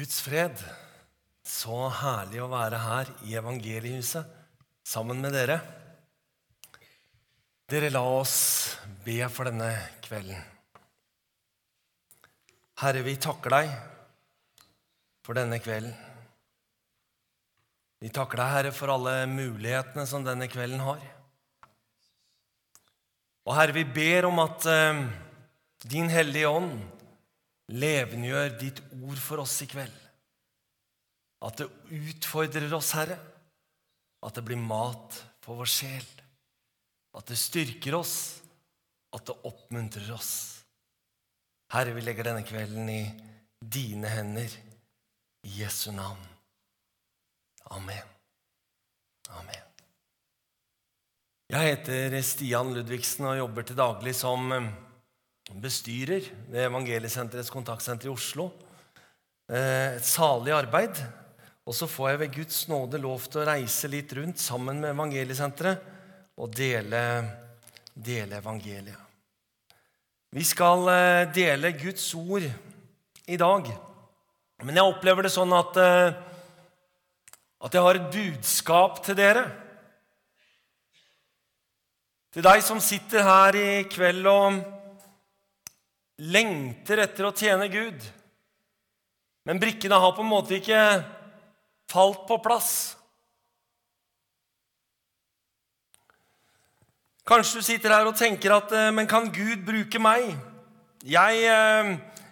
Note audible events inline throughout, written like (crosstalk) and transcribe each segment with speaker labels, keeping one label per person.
Speaker 1: Guds fred. Så herlig å være her i evangeliehuset sammen med dere. Dere, la oss be for denne kvelden. Herre, vi takker deg for denne kvelden. Vi takker deg, Herre, for alle mulighetene som denne kvelden har. Og Herre, vi ber om at eh, Din Hellige Ånd levendegjør ditt ord for oss i kveld. At det utfordrer oss, Herre. At det blir mat for vår sjel. At det styrker oss. At det oppmuntrer oss. Herre, vi legger denne kvelden i dine hender. I Jesu navn. Amen. Amen. Jeg heter Stian Ludvigsen og jobber til daglig som eh, bestyrer ved Evangeliesenterets kontaktsenter i Oslo. Eh, Et salig arbeid. Og så får jeg ved Guds nåde lov til å reise litt rundt sammen med Evangeliesenteret og dele, dele evangeliet. Vi skal eh, dele Guds ord i dag. Men jeg opplever det sånn at, at jeg har et budskap til dere. Til deg som sitter her i kveld og lengter etter å tjene Gud. Men brikkene har på en måte ikke falt på plass. Kanskje du sitter her og tenker at Men kan Gud bruke meg? Jeg,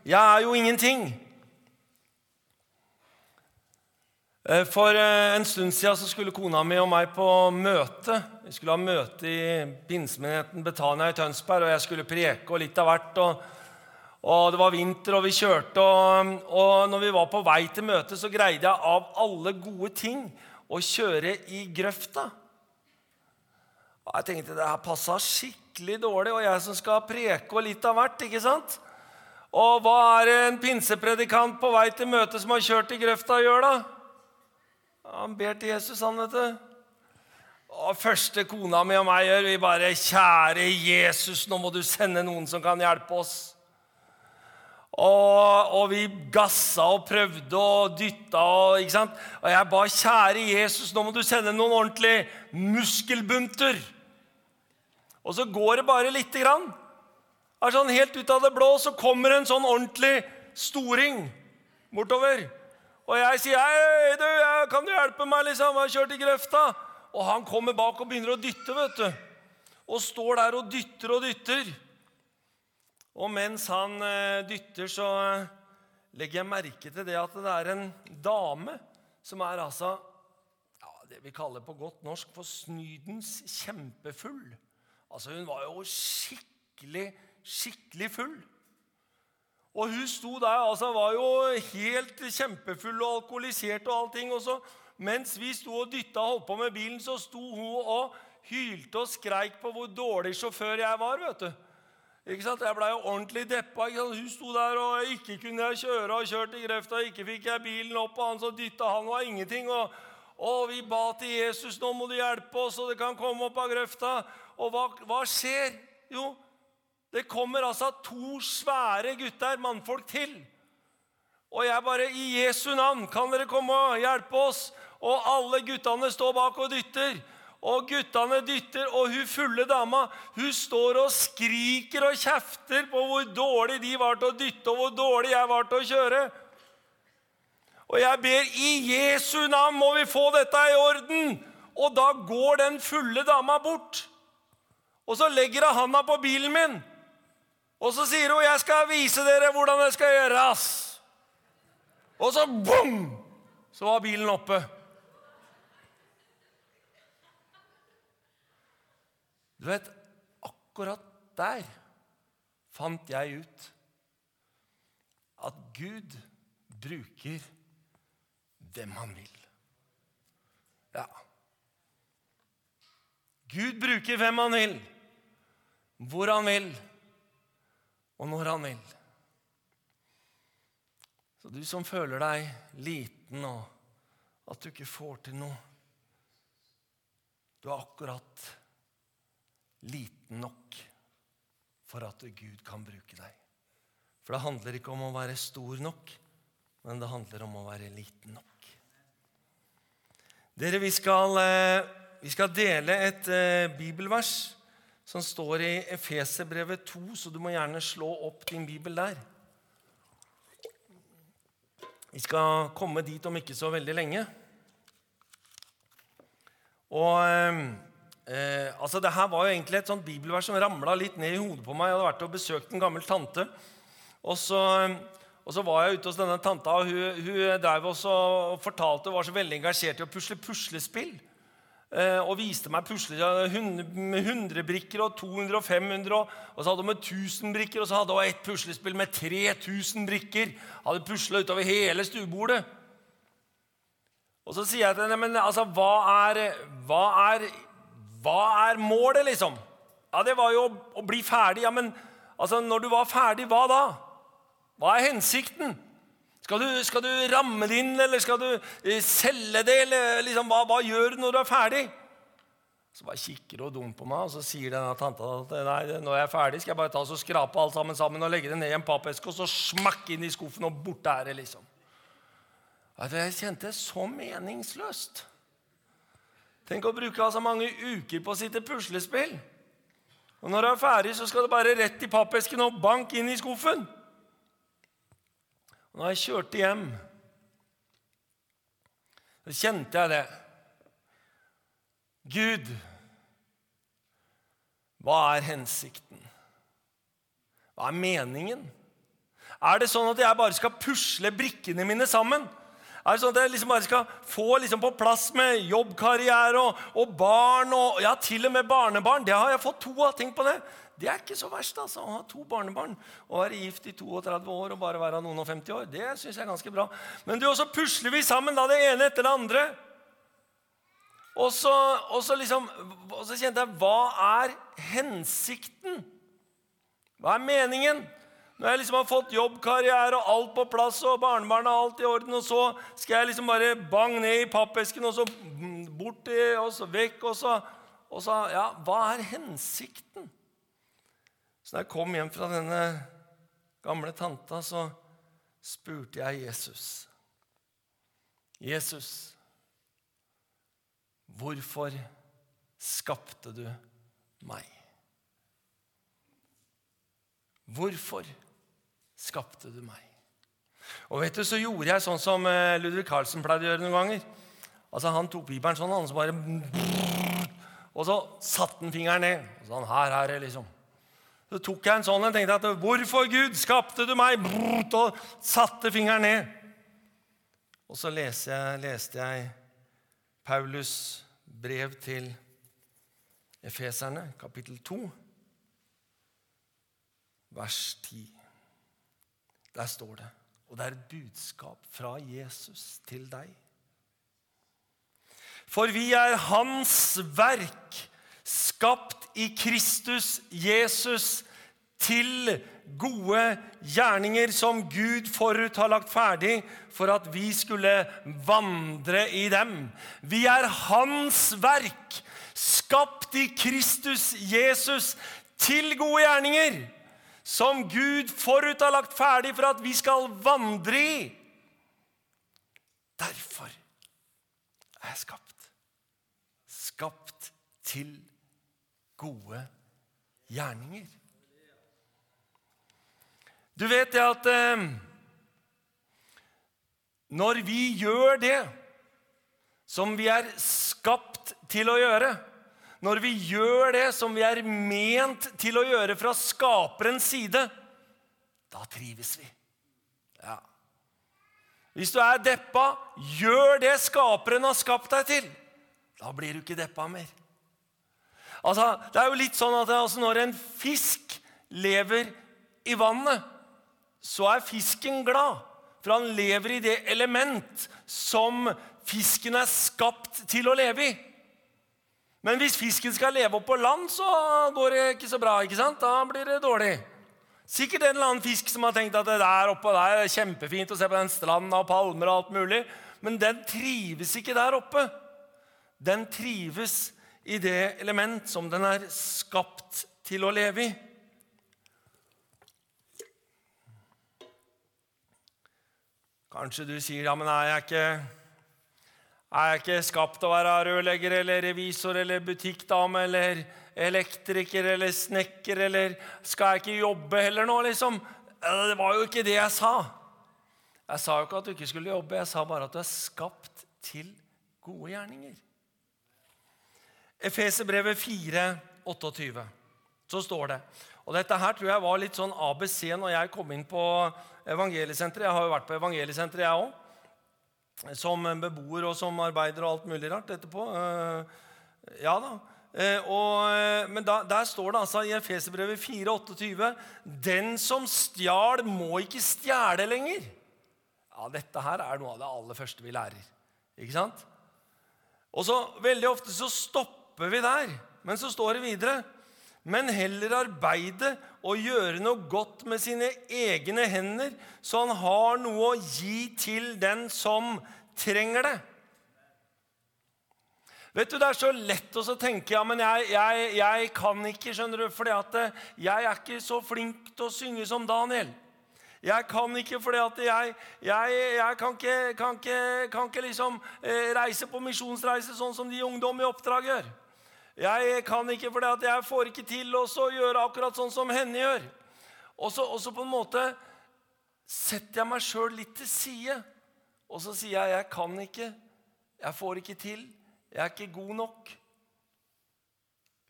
Speaker 1: jeg er jo ingenting. For en stund siden så skulle kona mi og meg på møte. Vi skulle ha møte i pinsemenigheten Betania i Tønsberg, og jeg skulle preke og litt av hvert. Og, og Det var vinter, og vi kjørte. Og, og når vi var på vei til møtet, så greide jeg av alle gode ting å kjøre i grøfta. Og jeg tenkte det her passa skikkelig dårlig, og jeg som skal preke og litt av hvert. ikke sant? Og hva er en pinsepredikant på vei til møtet som har kjørt i grøfta, gjør da? Han ber til Jesus, han, vet du. Og første kona mi og meg gjør, vi bare Kjære Jesus, nå må du sende noen som kan hjelpe oss. Og, og vi gassa og prøvde og dytta og ikke sant? Og jeg ba kjære Jesus, nå må du sende noen ordentlige muskelbunter. Og så går det bare lite grann. Er sånn Helt ut av det blå så kommer en sånn ordentlig storing bortover. Og jeg sier, 'Hei, du, kan du hjelpe meg?' liksom, Jeg har kjørt i grøfta. Og han kommer bak og begynner å dytte, vet du. Og står der og dytter og dytter. Og mens han eh, dytter, så eh, legger jeg merke til det at det er en dame som er altså ja, det vi kaller på godt norsk for snydens kjempefull. Altså, hun var jo skikkelig, skikkelig full. Og hun sto der, altså var jo helt kjempefull og alkoholisert og allting. Og så, mens vi sto og dytta og holdt på med bilen, så sto hun og hylte og skreik på hvor dårlig sjåfør jeg var. vet du. Ikke sant? Jeg blei jo ordentlig deppa. Hun sto der og ikke kunne jeg kjøre og kjørt i grefta, Ikke fikk jeg bilen opp, og han som dytta, han var ingenting. Og, og vi ba til Jesus nå må du hjelpe oss, så det kan komme opp av grøfta. Og hva, hva skjer? Jo, det kommer altså to svære gutter, mannfolk, til. Og jeg bare I Jesu navn, kan dere komme og hjelpe oss? Og alle guttene står bak og dytter. Og guttene dytter, og hun fulle dama hun står og skriker og kjefter på hvor dårlig de var til å dytte, og hvor dårlig jeg var til å kjøre. Og jeg ber i Jesu navn må vi få dette i orden. Og da går den fulle dama bort. Og så legger hun handa på bilen min. Og så sier hun 'Jeg skal vise dere hvordan det skal gjøres'. Og så bom! Så var bilen oppe. Du vet, akkurat der fant jeg ut at Gud bruker hvem han vil. Ja. Gud bruker hvem han vil, hvor han vil og når han vil. Så du som føler deg liten og at du ikke får til noe Du er akkurat liten nok for at Gud kan bruke deg. For det handler ikke om å være stor nok, men det handler om å være liten nok. Dere, vi skal, eh, vi skal dele et eh, bibelvers som står i Efeserbrevet 2, så du må gjerne slå opp din bibel der. Vi skal komme dit om ikke så veldig lenge. Og eh, eh, altså det her var jo egentlig et sånt bibelvers som ramla litt ned i hodet på meg. Jeg hadde vært og besøkt en gammel tante. Og så, og så var jeg ute hos denne tanta, og hun, hun drev også og fortalte og var så veldig engasjert i å pusle puslespill. Eh, og viste meg pusler med 100 brikker og 200 og 500. Og, og så hadde hun med 1000 brikker, og så hadde hun et puslespill med 3000 brikker. Hadde pusla utover hele stuebordet. Og så sier jeg til henne men altså, hva er, hva er, hva er målet, liksom? Ja, Det var jo å, bli ferdig. Ja, Men altså, når du var ferdig, hva da? Hva er hensikten? Skal du, skal du, ramme det inn, eller skal du eh, selge det? eller liksom, hva, hva, gjør du når du er ferdig? Så bare kikker hun dumt på meg, og så sier denne tanta at nei, når jeg er ferdig, skal jeg bare ta og skrape alt sammen sammen og legge det ned i en pappeske og så smakk inn i skuffen, og borte er det, liksom. Jeg kjente det så meningsløst. Tenk å bruke altså mange uker på å sitte puslespill. Og når du er ferdig, så skal du bare rett i pappesken og bank inn i skuffen. Og når jeg kjørte hjem, så kjente jeg det. Gud, hva er hensikten? Hva er meningen? Er det sånn at jeg bare skal pusle brikkene mine sammen? Er det sånn at jeg liksom bare skal få liksom på plass med jobbkarriere og, og, barn og ja, til og med barnebarn? Det har jeg fått to av. Tenk på det. Det er ikke så verst altså, å ha to barnebarn og være gift i 32 år og bare være noen og 50 år. Det syns jeg er ganske bra. Men du, også pusler vi sammen da, det ene etter det andre. Og så, og så, liksom, og så kjente jeg Hva er hensikten? Hva er meningen? Når jeg liksom har fått jobbkarriere og alt på plass og barnebarn og alt i orden, og så skal jeg liksom bare bang ned i pappesken og så bort og så vekk og så, og så Ja, hva er hensikten? Så da jeg kom hjem fra denne gamle tanta, så spurte jeg Jesus. Jesus, hvorfor skapte du meg? Hvorfor skapte du meg? Og vet du, Så gjorde jeg sånn som eh, Ludvig Carlsen pleide å gjøre noen ganger. Altså Han tok piperen sånn, han så bare Og så satte han fingeren ned. Og sånn, her her, liksom. Så tok jeg en sånn og tenkte at hvorfor, Gud, skapte du meg? Og satte fingeren ned. Og så leste jeg, leste jeg Paulus brev til Efeserne, kapittel 2, vers 10. Der står det, og det er et budskap fra Jesus til deg. For vi er Hans verk, skapt i Kristus Jesus til gode gjerninger som Gud forut har lagt ferdig for at vi skulle vandre i dem. Vi er Hans verk, skapt i Kristus Jesus til gode gjerninger, som Gud forut har lagt ferdig for at vi skal vandre i. Derfor er jeg skapt. Skapt til gode gjerninger. Du vet det at eh, når vi gjør det som vi er skapt til å gjøre, når vi gjør det som vi er ment til å gjøre fra skaperens side, da trives vi. Ja. Hvis du er deppa, gjør det skaperen har skapt deg til. Da blir du ikke deppa mer. Altså, det er jo litt sånn at altså, når en fisk lever i vannet, så er fisken glad. For han lever i det element som fisken er skapt til å leve i. Men hvis fisken skal leve oppå land, så går det ikke så bra. ikke sant? Da blir det dårlig. Sikkert en eller annen fisk som har tenkt at det der oppe der er kjempefint å se på den stranda og palmer og alt mulig. Men den trives ikke der oppe. Den trives i det element som den er skapt til å leve i. Kanskje du sier ja, men er jeg ikke er jeg ikke skapt til å være rørlegger eller revisor eller butikkdame eller elektriker eller snekker eller Skal jeg ikke jobbe heller nå, liksom? Det var jo ikke det jeg sa. Jeg sa jo ikke at du ikke skulle jobbe, jeg sa bare at du er skapt til gode gjerninger. Efeserbrevet 4, 28, så står det og Dette her tror jeg var litt sånn ABC når jeg kom inn på evangeliesenteret. Jeg har jo vært på evangeliesenteret, jeg òg som beboer og som arbeider og alt mulig rart etterpå. Eh, ja da. Eh, og, eh, men da, der står det altså i Efeserbrevet 4,28.: Den som stjal, må ikke stjele lenger. Ja, Dette her er noe av det aller første vi lærer. Ikke sant? Og så Veldig ofte så stopper vi der, men så står det videre men heller arbeide og gjøre noe godt med sine egne hender, så han har noe å gi til den som trenger det. Vet du, Det er så lett å tenke ja, men jeg, jeg, jeg kan ikke, skjønner du, fordi at eh, jeg er ikke så flink til å synge som Daniel. Jeg kan ikke fordi at jeg, jeg, jeg kan, ikke, kan, ikke, kan ikke liksom eh, reise på misjonsreise sånn som de ungdom i oppdrag gjør. Jeg kan ikke fordi at jeg får ikke til å gjøre akkurat sånn som henne gjør. Og så, på en måte setter jeg meg sjøl litt til side. Og så sier jeg jeg kan ikke, jeg får ikke til, jeg er ikke god nok.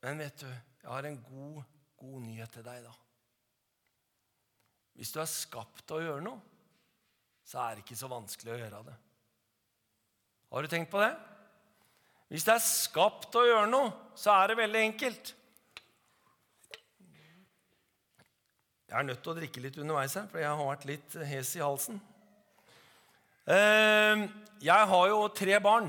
Speaker 1: Men vet du, jeg har en god, god nyhet til deg, da. Hvis du er skapt til å gjøre noe, så er det ikke så vanskelig å gjøre det. Har du tenkt på det? Hvis det er skapt å gjøre noe, så er det veldig enkelt. Jeg er nødt til å drikke litt underveis her, for jeg har vært litt hes i halsen. Ehm, jeg har jo tre barn.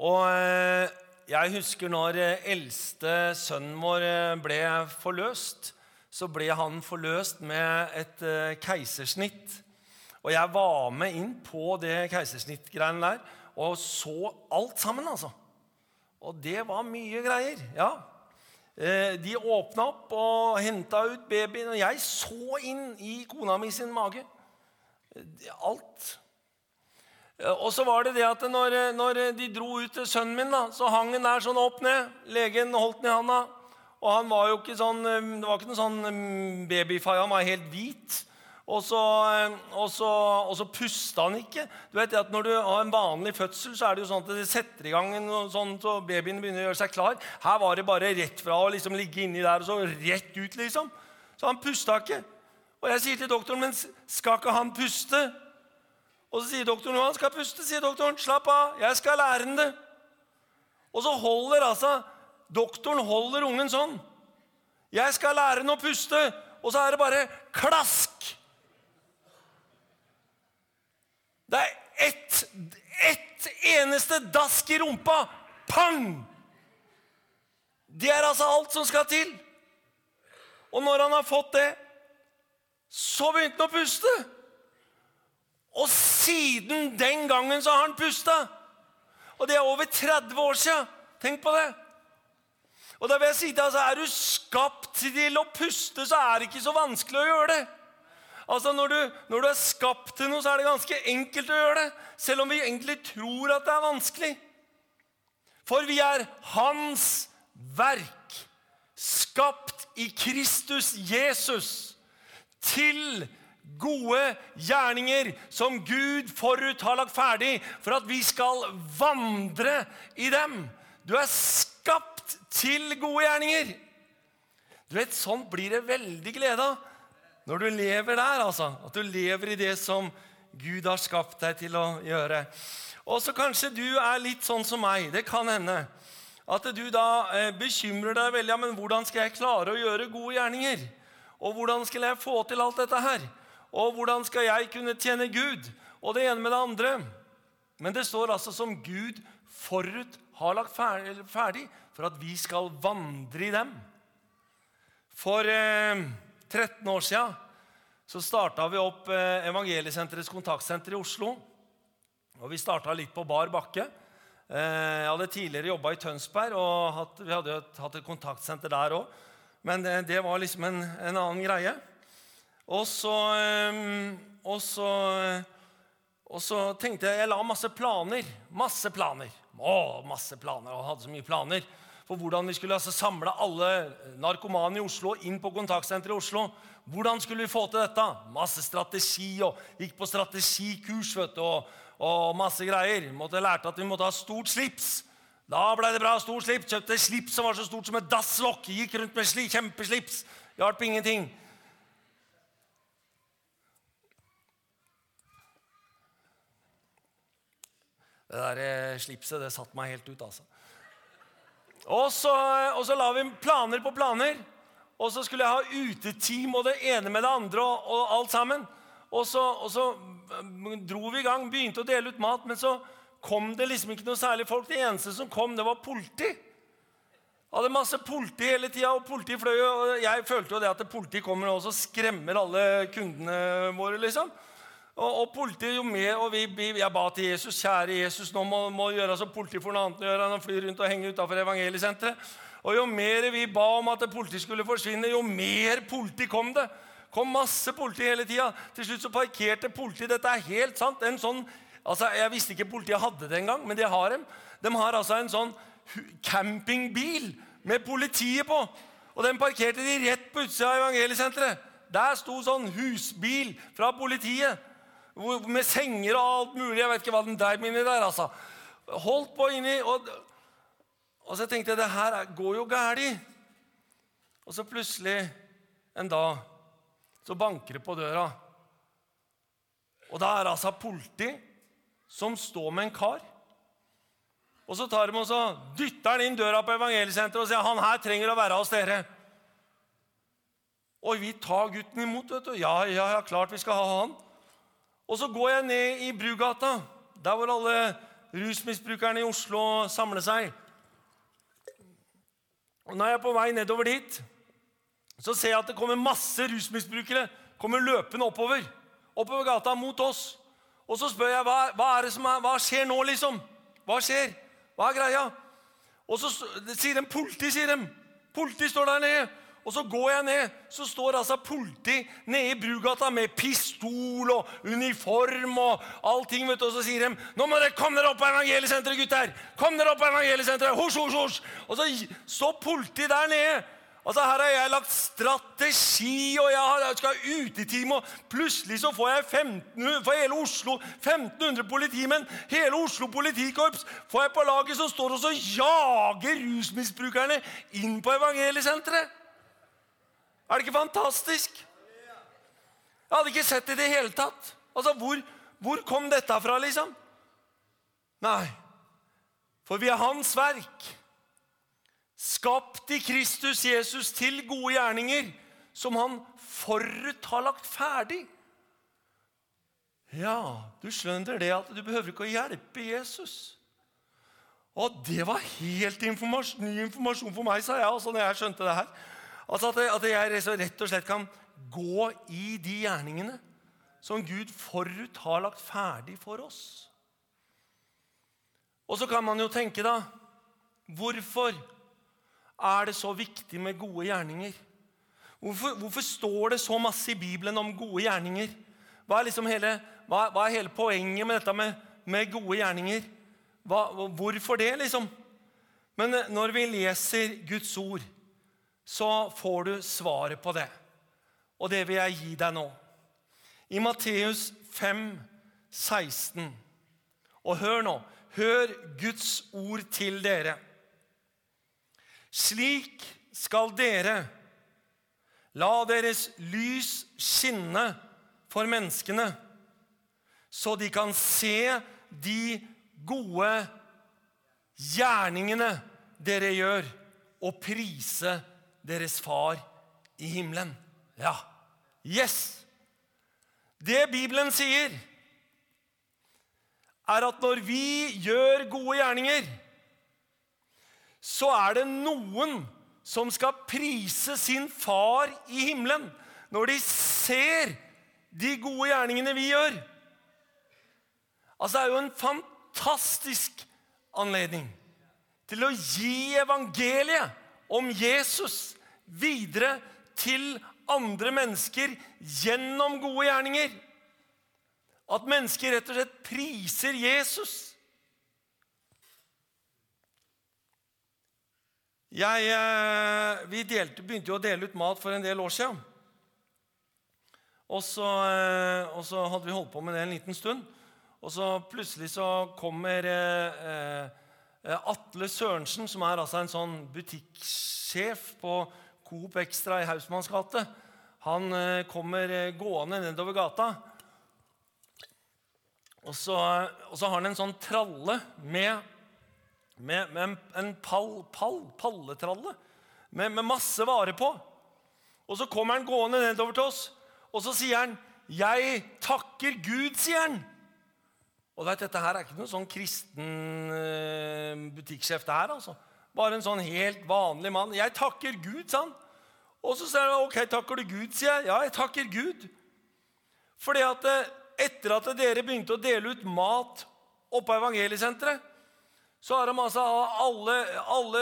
Speaker 1: Og eh, jeg husker når eh, eldste sønnen vår eh, ble forløst, så ble han forløst med et keisersnitt. Og jeg var med inn på det keisersnittgreiene der og så alt sammen, altså. Og det var mye greier. ja. Eh, de åpna opp og henta ut babyen, og jeg så inn i kona mi sin mage. Alt. Eh, og så var det det at når, når de dro ut til sønnen min, da, så hang han der sånn opp ned. Legen holdt den i handa. Og han var jo ikke sånn, eh, det var ikke noen sånn babyfai, han var helt hvit. Og så, eh, og, så, og så, pusta han ikke. Du vet at Når du har en vanlig fødsel, så er det jo sånn at det setter i gang sånn, så babyen begynner å gjøre seg klar. Her var det bare rett fra å liksom ligge inni der og så rett ut, liksom. Så han pusta ikke. Og jeg sier til doktoren, men skal ikke han puste? Og så sier doktoren han skal puste. sier doktoren, Slapp av, jeg skal lære han det. Og så holder altså doktoren holder ungen sånn. Jeg skal lære han å puste. Og så er det bare klask! Det er ett, ett eneste dask i rumpa. Pang! Det er altså alt som skal til. Og når han har fått det, så begynte han å puste. Og siden den gangen så har han pusta. Og det er over 30 år siden. Tenk på det. Og da vil jeg si til altså, Er du skapt til å puste, så er det ikke så vanskelig å gjøre det. Altså når du, når du, er skapt til noe, så er det ganske enkelt å gjøre det. Selv om vi egentlig tror at det er vanskelig. For vi er Hans verk, skapt i Kristus Jesus, til gode gjerninger som Gud forut har lagt ferdig for at vi skal vandre i dem. Du er skapt til gode gjerninger. Du vet, Sånn blir det veldig glede av når du lever der, altså. At du lever i det som Gud har skapt deg til å gjøre. Og så kanskje du er litt sånn som meg. Det kan hende. At du da eh, bekymrer deg veldig. Ja, men hvordan skal jeg klare å gjøre gode gjerninger? Og hvordan skal jeg få til alt dette her? Og hvordan skal jeg kunne tjene Gud? Og det ene med det andre. Men det står altså som Gud forut har lagt ferdig for at vi skal vandre i dem. For eh, 13 år siden så starta vi opp eh, Evangeliesenterets kontaktsenter i Oslo. Og Vi starta litt på bar bakke. Eh, jeg hadde tidligere jobba i Tønsberg, og vi hadde hatt et kontaktsenter der òg. Men det, det, var liksom en, en, annen greie. Og så, eh, og så, og så tenkte jeg Jeg la masse planer. Masse planer. Å, masse planer. Og hadde så mye planer for hvordan vi skulle altså samle alle narkomane i Oslo inn på kontaktsenteret i Oslo. Hvordan skulle vi få til dette? Masse strategi og gikk på strategikurs vet du, og, og masse greier. Måtte lærte at vi måtte ha stort slips. Da ble det bra. Stort slips. Kjøpte slips som var så stort som et dasslokk. Gikk rundt med sli, kjempeslips. Hjalp ingenting. Det der eh, slipset det satte meg helt ut, altså. Og så, og så la vi planer på planer. Og så skulle jeg ha uteteam og det ene med det andre og, og alt sammen. Og så, og så dro vi i gang, begynte å dele ut mat, men så kom det liksom ikke noe særlig folk. Det eneste som kom, det var politi. Jeg hadde masse politi hele tida, og politi fløy. Og jeg følte jo det at politi kommer og skremmer alle kundene våre, liksom. Og, og politiet jo mer, og vi, Jeg ba til Jesus kjære Jesus, nå må, må gjøre som politiet får noe annet å gjøre enn å fly rundt og henge utafor evangeliesenteret. Og Jo mer vi ba om at politiet skulle forsvinne, jo mer politi kom det. kom masse politi hele tida. Til slutt så parkerte politiet Dette er helt sant. en sånn, altså Jeg visste ikke politiet hadde det engang, men de har dem. De har altså en sånn campingbil med politiet på. Og den parkerte de rett på utsida av evangeliesenteret. Der sto sånn husbil fra politiet med senger og alt mulig. Jeg vet ikke hva den dreiv inni der. altså. Holdt på inni og, og så tenkte jeg det her går jo galt. Og så plutselig en dag så banker det på døra. Og da er det altså politi som står med en kar. Og så tar de og så dytter han inn døra på evangeliesenteret og sier han her trenger å være hos dere. Og vi tar gutten imot. vet du. Ja, ja, ja, klart vi skal ha han. Og så går jeg ned i Brugata, der hvor alle rusmisbrukerne i Oslo samler seg. Og når jeg er på vei nedover dit, så ser jeg at det kommer masse rusmisbrukere kommer løpende oppover. Oppover gata mot oss. Og så spør jeg hva, hva, er det som er, hva skjer nå, liksom. Hva skjer? Hva er greia? Og så sier de politi, sier de. Politi står der nede. Og så går jeg ned, så står altså politi nede i Brugata med pistol og uniform og allting. vet du, Og så sier de 'Nå må dere komme dere opp på evangeliesenteret, gutter!' Kom dere opp på evangeliesenteret, hos, hos, hos. Og så står politi der nede. Altså Her har jeg lagt strategi, og jeg, skal ha utetime, og plutselig så får jeg 1500, for hele Oslo 1500 politimenn. Hele Oslo politikorps får jeg på laget som står og så jager rusmisbrukerne inn på evangeliesenteret. Er det ikke fantastisk? Jeg hadde ikke sett det i det hele tatt. Altså, hvor, hvor kom dette fra, liksom? Nei, for vi er Hans verk. Skapt i Kristus Jesus til gode gjerninger, som Han forut har lagt ferdig. Ja, du skjønner det at du behøver ikke å hjelpe Jesus. Og det var helt informasjon, ny informasjon for meg, sa jeg altså, når jeg skjønte det her. Altså at, at jeg rett og slett kan gå i de gjerningene som Gud forut har lagt ferdig for oss. Og så kan man jo tenke, da Hvorfor er det så viktig med gode gjerninger? Hvorfor, hvorfor står det så masse i Bibelen om gode gjerninger? Hva er, liksom hele, hva, hva er hele, poenget med dette med, med gode gjerninger? Hva, hvorfor det, liksom? Men når vi leser Guds ord, så får du svaret på det. Og det vil jeg gi deg nå. I Matteus 5, 16. Og hør nå. Hør Guds ord til dere. Slik skal dere la deres lys skinne for menneskene, så de kan se de gode gjerningene dere gjør, og prise dere deres far i himmelen. Ja. Yes! Det Bibelen sier, er at når vi gjør gode gjerninger, så er det noen som skal prise sin far i himmelen når de ser de gode gjerningene vi gjør. Altså, Det er jo en fantastisk anledning til å gi evangeliet om Jesus videre til andre mennesker gjennom gode gjerninger. At mennesker rett og slett priser Jesus. Jeg, eh, vi delte, begynte jo å dele ut mat for en del år siden. Og så, eh, og så, hadde vi holdt på med det en liten stund. Og så plutselig så kommer eh, eh, Atle Sørensen, som er altså en sånn butikksjef på Coop Extra i Hausmanns gate. Han eh, kommer eh, gående nedover gata. Og så, og så, har han en sånn tralle med, med, med en, en pall, pall, palletralle med, med masse varer på. Og så kommer han gående nedover til oss. Og så sier han, 'Jeg takker Gud', sier han. Og vet, Dette her er ikke noen sånn kristen uh, butikksjef. det her, altså. Bare en sånn helt vanlig mann. 'Jeg takker Gud', sa han. Og så sier han, 'Ok, takker du Gud', sier jeg. 'Ja, jeg takker Gud'. Fordi at eh, etter at dere begynte å dele ut mat oppe på evangeliesenteret, så har de altså alle, alle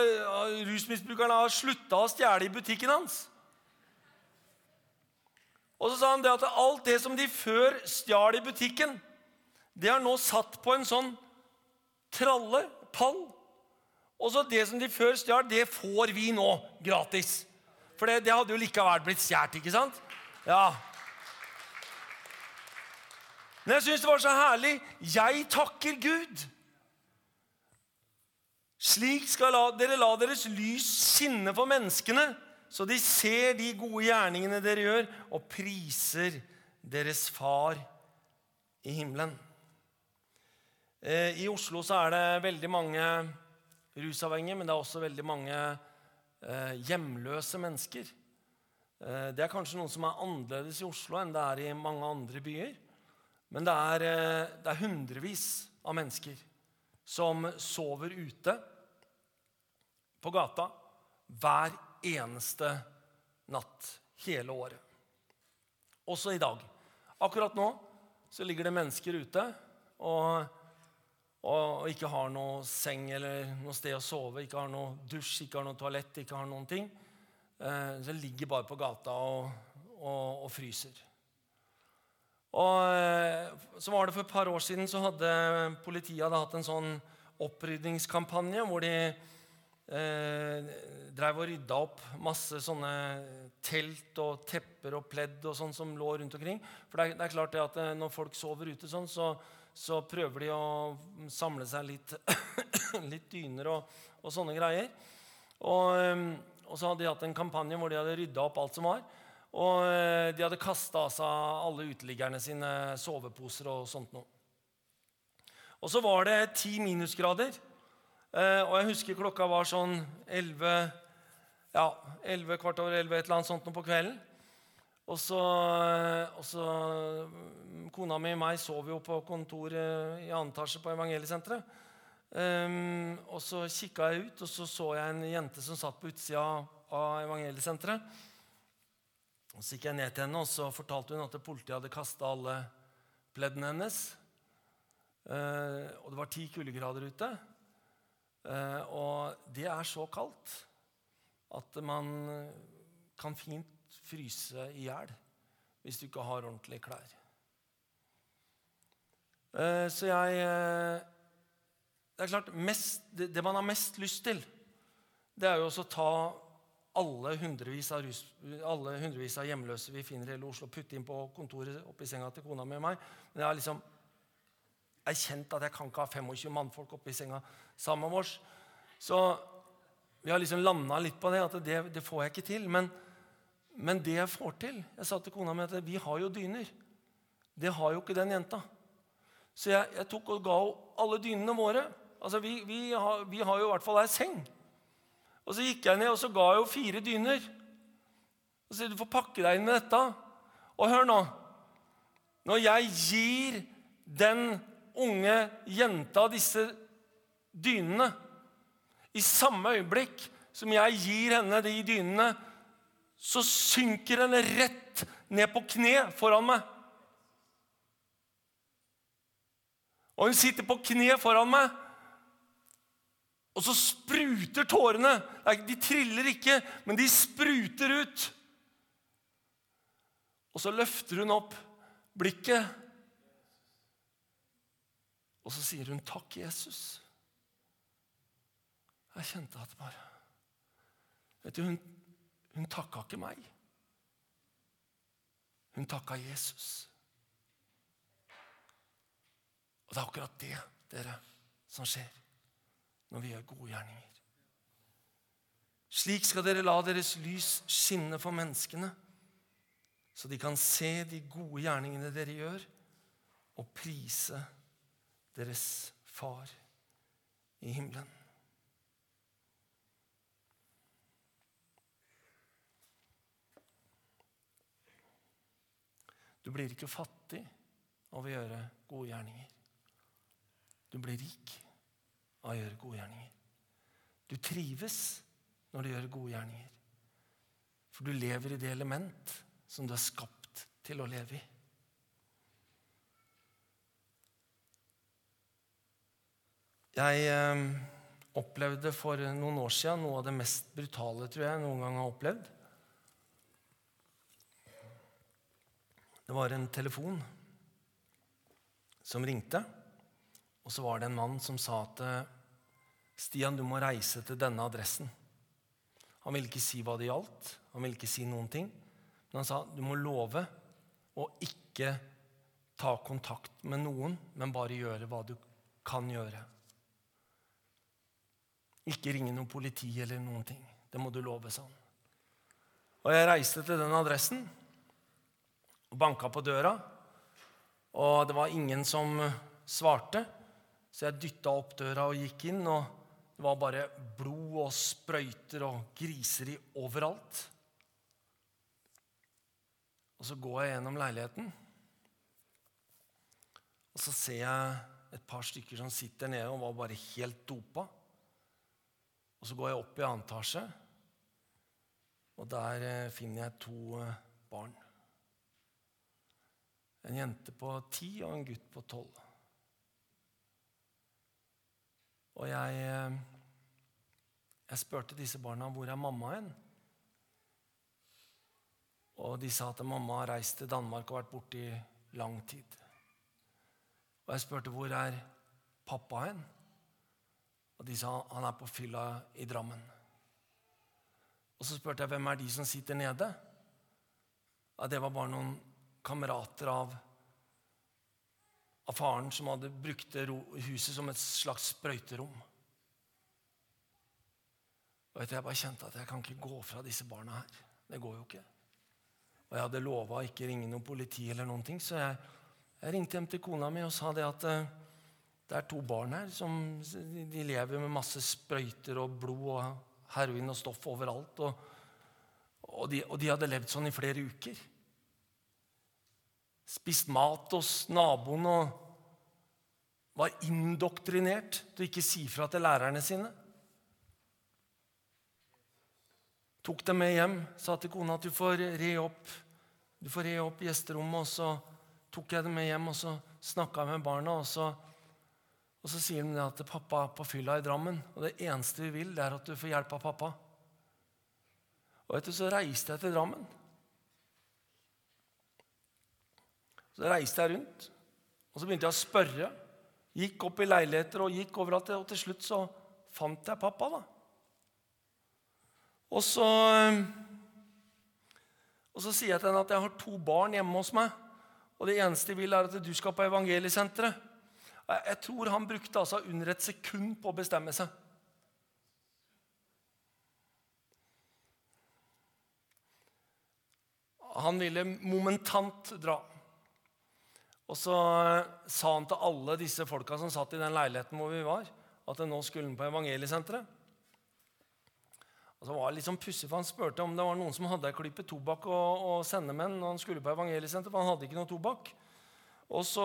Speaker 1: rusmisbrukerne har slutta å stjele i butikken hans. Og så sa han det at alt det som de før stjal i butikken, det er nå satt på en sånn tralle, pall. Og så det som de før stjal, det får vi nå gratis. For det, det hadde jo likevel blitt stjålet, ikke sant? Ja. Men jeg syns det var så herlig. Jeg takker Gud. Slik skal dere la deres lys skinne for menneskene, så de ser de gode gjerningene dere gjør, og priser deres far i himmelen. Eh, I Oslo så er det veldig mange rusavhengige, men det er også veldig mange eh, hjemløse mennesker. Eh, det er kanskje noen som er annerledes i Oslo enn det er i mange andre byer. Men det er, det er hundrevis av mennesker som sover ute på gata hver eneste natt hele året. Også i dag. Akkurat nå så ligger det mennesker ute og, og, ikke har noe seng eller noe sted å sove, ikke har noe dusj, ikke har noe toalett, ikke har noen ting. Eh, så ligger bare på gata og, og, og fryser. Og eh, så var det For et par år siden så hadde politiet hadde hatt en sånn opprydningskampanje hvor de eh, drev og rydda opp masse sånne telt og tepper og pledd og sånn som lå rundt omkring. For det er, det er klart det at eh, når folk sover ute sånn, så, så prøver de å samle seg litt, (coughs) litt dyner og, og, sånne greier. Og, eh, og, så hadde de hatt en kampanje hvor de hadde rydda opp alt som var. Og eh, de hadde kasta av seg alle uteliggerne sine soveposer og sånt noe. Og så var det ti minusgrader. Eh, og jeg husker klokka var sånn 11 ja, 11, kvart over 11, et eller annet sånt noe på kvelden. Og så, og så, Kona mi og meg sov jo på kontoret i annen etasje på Evangeliesenteret. Um, og så kikka jeg ut, og så så jeg en jente som satt på utsida av Evangeliesenteret. Og Så gikk jeg ned til henne, og så fortalte hun at politiet hadde kasta alle pleddene hennes. Uh, og det var ti kuldegrader ute. Uh, og det er så kaldt at man kan fint fryse i hjel hvis du ikke har ordentlige klær. Eh, så jeg eh, Det er klart, mest, det man har mest lyst til, det er jo også å ta alle hundrevis, av rus, alle hundrevis av hjemløse vi finner i hele Oslo, putte inn på kontoret oppi senga til kona mi og meg. Men jeg har liksom erkjent at jeg kan ikke ha 25 mannfolk oppi senga sammen med oss. Så vi har liksom landa litt på det, at det, det, får jeg ikke til. Men, men, det jeg får til Jeg sa til kona mi at vi har jo dyner. Det har jo ikke den jenta. Så jeg, jeg tok og ga henne alle dynene våre. Altså, vi, vi, har, vi har jo i hvert fall ei seng. Og så gikk jeg ned og så ga jeg henne fire dyner. Og så sier du får pakke deg inn med dette. Og hør nå. Når jeg gir den unge jenta disse dynene I samme øyeblikk som jeg gir henne de dynene, så synker henne rett ned på kne foran meg. Og hun sitter på kne foran meg, og så spruter tårene. De triller ikke, men de spruter ut. Og så løfter hun opp blikket. Og så sier hun 'Takk, Jesus'. Jeg kjente at bare Vet du, Hun, hun takka ikke meg. Hun takka Jesus. Og det er akkurat det, dere, som skjer når vi gjør gode gjerninger. Slik skal dere la deres lys skinne for menneskene, så de kan se de gode gjerningene dere gjør, og prise deres far i himmelen. Du blir ikke fattig av å gjøre gode gjerninger. Du blir rik av å gjøre gode gjerninger. Du trives når du gjør gode gjerninger. For du lever i det element som du er skapt til å leve i. Jeg eh, opplevde for noen år siden noe av det mest brutale tror jeg noen gang har opplevd. Det var en telefon som ringte, og så var det en mann som sa at Stian, du må reise til denne adressen. Han ville ikke si hva det gjaldt, han ville ikke si noen ting. Men han sa du må love å ikke ta kontakt med noen, men bare gjøre hva du kan gjøre. Ikke ringe noe politi eller noen ting. Det må du love, sa han. Og jeg reiste til den adressen og banka på døra. Og det var ingen som svarte, så jeg dytta opp døra og gikk inn. Og det var bare blod og sprøyter og griseri overalt. Og så går jeg gjennom leiligheten, og så ser jeg et par stykker som sitter nede og var bare helt dopa. Og så går jeg opp i annen etasje, og der eh, finner jeg to eh, barn. En jente på ti og en gutt på tolv. Og jeg, eh, jeg spurte disse barna hvor er mamma hen. Og de sa at mamma har reist til Danmark og vært borte i lang tid. Og jeg spurte hvor er pappa hen. Og de sa han er på fylla i Drammen. Og så spurte jeg hvem er de som sitter nede. Ja, det var bare noen kamerater av, av faren som hadde brukt huset som et slags sprøyterom. Og vet du, Jeg bare kjente at jeg kan ikke gå fra disse barna her. Det går jo ikke. Og jeg hadde lova å ikke ringe noe politi, eller noen ting, så jeg, jeg ringte hjem til kona mi og sa det at uh, det er to barn her som de lever med masse sprøyter og blod og heroin og stoff overalt. Og, og, de, og de hadde levd sånn i flere uker. Spist mat hos naboen og var indoktrinert til ikke si fra til lærerne sine. Tok dem med hjem, sa til kona at du får re opp, du får re opp gjesterommet. Og så tok jeg dem med hjem og så snakka med barna. og så og så sier de at pappa er på fylla i Drammen, og det eneste vi vil, det er at du får hjelp av pappa. Og etter Så reiste jeg til Drammen. Så reiste jeg rundt, og så begynte jeg å spørre. Gikk opp i leiligheter og gikk overalt, og til slutt så fant jeg pappa. da. Og så, og så sier jeg til henne at jeg har to barn hjemme hos meg, og det eneste jeg vil, er at du skal på evangeliesenteret. Jeg tror han brukte altså under et sekund på å bestemme seg. Han ville momentant dra. Og så sa han til alle disse folka som satt i den leiligheten hvor vi var, at nå skulle han på evangeliesenteret. Og så var det litt sånn pussig, for Han spurte om det var noen som hadde ei klype tobakk å, å sende med når han skulle på evangeliesenteret, for han hadde ikke noe tobakk. Og så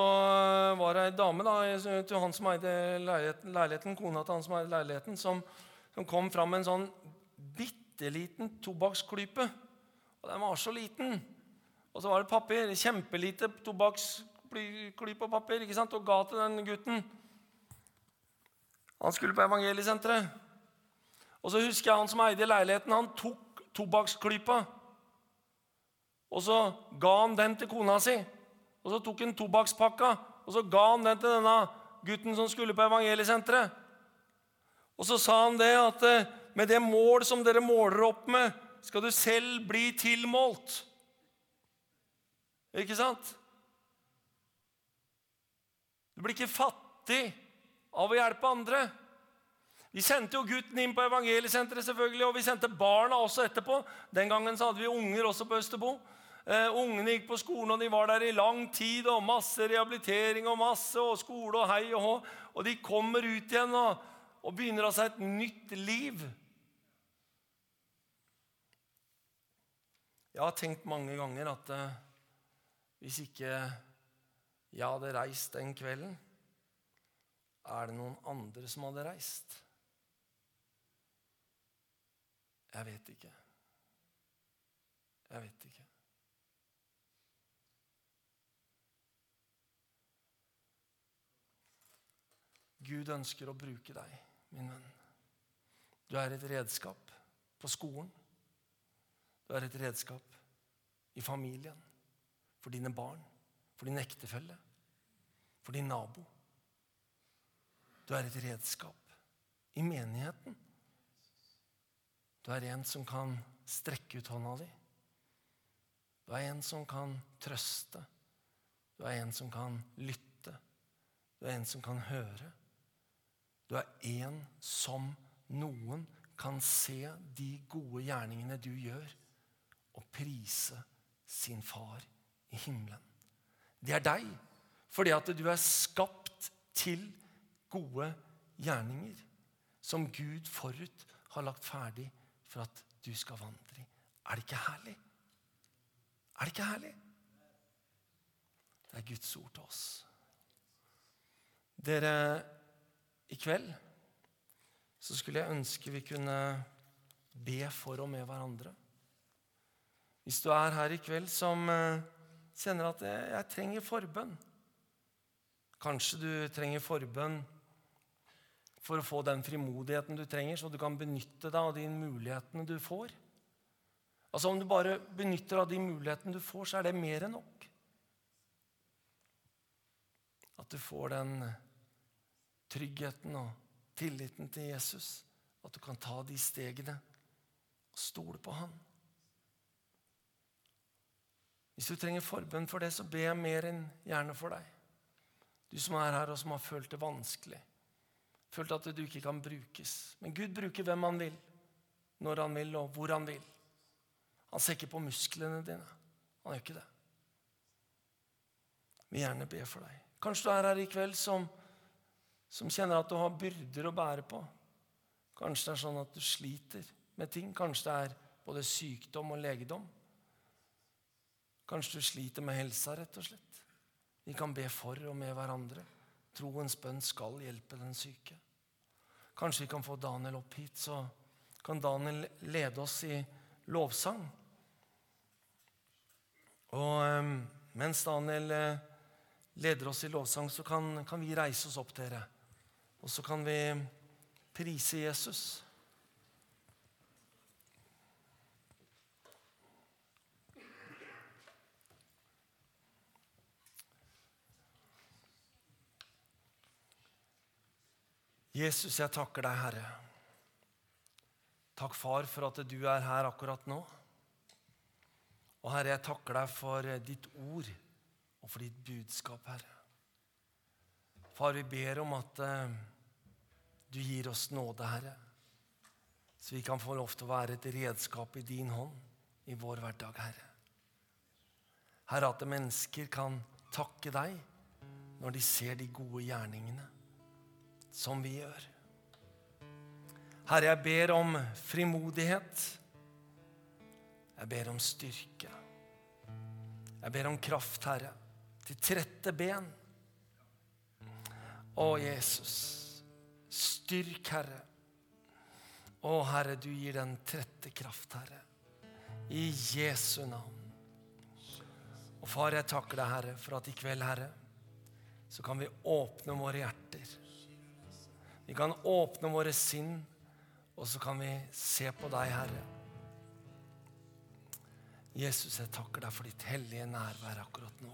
Speaker 1: var det ei dame da, til han som eide leiligheten, leiligheten, kona til han som eide leiligheten, som, som kom fram med en sånn bitte liten tobakksklype. Og den var så liten. Og så var det papir, kjempelite tobakksklype og papir ikke sant? og ga til den gutten. Han skulle på evangeliesenteret. Og så husker jeg han som eide leiligheten, han tok tobakksklypa. Og så ga han den til kona si. Og så tok han tobakkspakka, og så ga han den til denne gutten som skulle på evangeliesenteret. Og så sa han det at eh, med det mål som dere måler opp med, skal du selv bli tilmålt. Ikke sant? Du blir ikke fattig av å hjelpe andre. Vi sendte jo gutten inn på evangeliesenteret, selvfølgelig, og vi sendte barna også etterpå. Den gangen så hadde vi unger også på Østerbo. Uh, ungene gikk på skolen, og de var der i lang tid. og Masse rehabilitering og masse og skole og hei og hå. Og de kommer ut igjen og, og begynner altså et nytt liv. Jeg har tenkt mange ganger at uh, hvis ikke jeg hadde reist den kvelden, er det noen andre som hadde reist? Jeg vet ikke. Jeg vet ikke. Gud ønsker å bruke deg, min venn. Du er et redskap på skolen. Du er et redskap i familien, for dine barn, for din ektefelle, for din nabo. Du er et redskap i menigheten. Du er en som kan strekke ut hånda di. Du er en som kan trøste. Du er en som kan lytte. Du er en som kan høre. Du er en som noen kan se de gode gjerningene du gjør, og prise sin far i himmelen. Det er deg, fordi at du er skapt til gode gjerninger som Gud forut har lagt ferdig for at du skal vandre i. Er det ikke herlig? Er det ikke herlig? Det er Guds ord til oss. Dere i kveld så skulle jeg ønske vi kunne be for og med hverandre. Hvis du er her i kveld som eh, kjenner at jeg, jeg trenger forbønn Kanskje du trenger forbønn for å få den frimodigheten du trenger, så du kan benytte deg av de mulighetene du får. Altså Om du bare benytter av de mulighetene du får, så er det mer enn nok. At du får den tryggheten og tilliten til Jesus. At du kan ta de stegene og stole på han. Hvis du trenger forbønn for det, så ber jeg mer enn gjerne for deg. Du som er her og som har følt det vanskelig. Følt at du ikke kan brukes. Men Gud bruker hvem han vil, når han vil, og hvor han vil. Han ser ikke på musklene dine. Han gjør ikke det. Vil gjerne be for deg. Kanskje du er her i kveld som som kjenner at du har byrder å bære på. Kanskje det er sånn at du sliter med ting. Kanskje det er både sykdom og legedom. Kanskje du sliter med helsa, rett og slett. Vi kan be for og med hverandre. Troens bønn skal hjelpe den syke. Kanskje vi kan få Daniel opp hit, så kan Daniel lede oss i lovsang. Og ehm, mens Daniel eh, leder oss i lovsang, så kan, kan vi reise oss opp, dere. Og så kan vi prise Jesus. Jesus, jeg takker deg, Herre. Takk, Far, for at du er her akkurat nå. Og Herre, jeg takker deg for ditt ord og for ditt budskap, Herre. Far, vi ber om at uh, du gir oss nåde, Herre, så vi kan få lov til å være et redskap i din hånd i vår hverdag, Herre. Herre, at mennesker kan takke deg når de ser de gode gjerningene som vi gjør. Herre, jeg ber om frimodighet. Jeg ber om styrke. Jeg ber om kraft, Herre, til trette ben. Å, Jesus, styrk, Herre. Å, Herre, du gir den trette kraft, Herre. I Jesu navn. Og Far, jeg takker deg, Herre, for at i kveld, Herre, så kan vi åpne våre hjerter. Vi kan åpne våre sinn, og så kan vi se på deg, Herre. Jesus, jeg takker deg for ditt hellige nærvær akkurat nå.